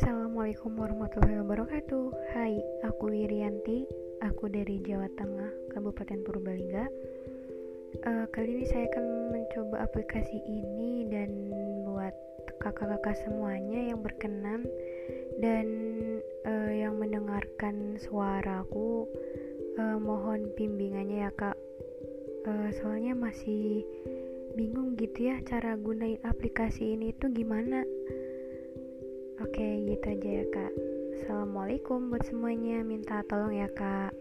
Assalamualaikum warahmatullahi wabarakatuh. Hai, aku Wirianti. Aku dari Jawa Tengah, Kabupaten Purbalingga. Uh, Kali ini saya akan mencoba aplikasi ini Dan buat kakak-kakak semuanya yang berkenan Dan uh, yang mendengarkan suaraku uh, Mohon bimbingannya ya kak. Uh, Soalnya masih bingung gitu ya cara gunain aplikasi ini tuh gimana gitu aja ya, Kak. Assalamualaikum buat semuanya. Minta tolong ya, Kak.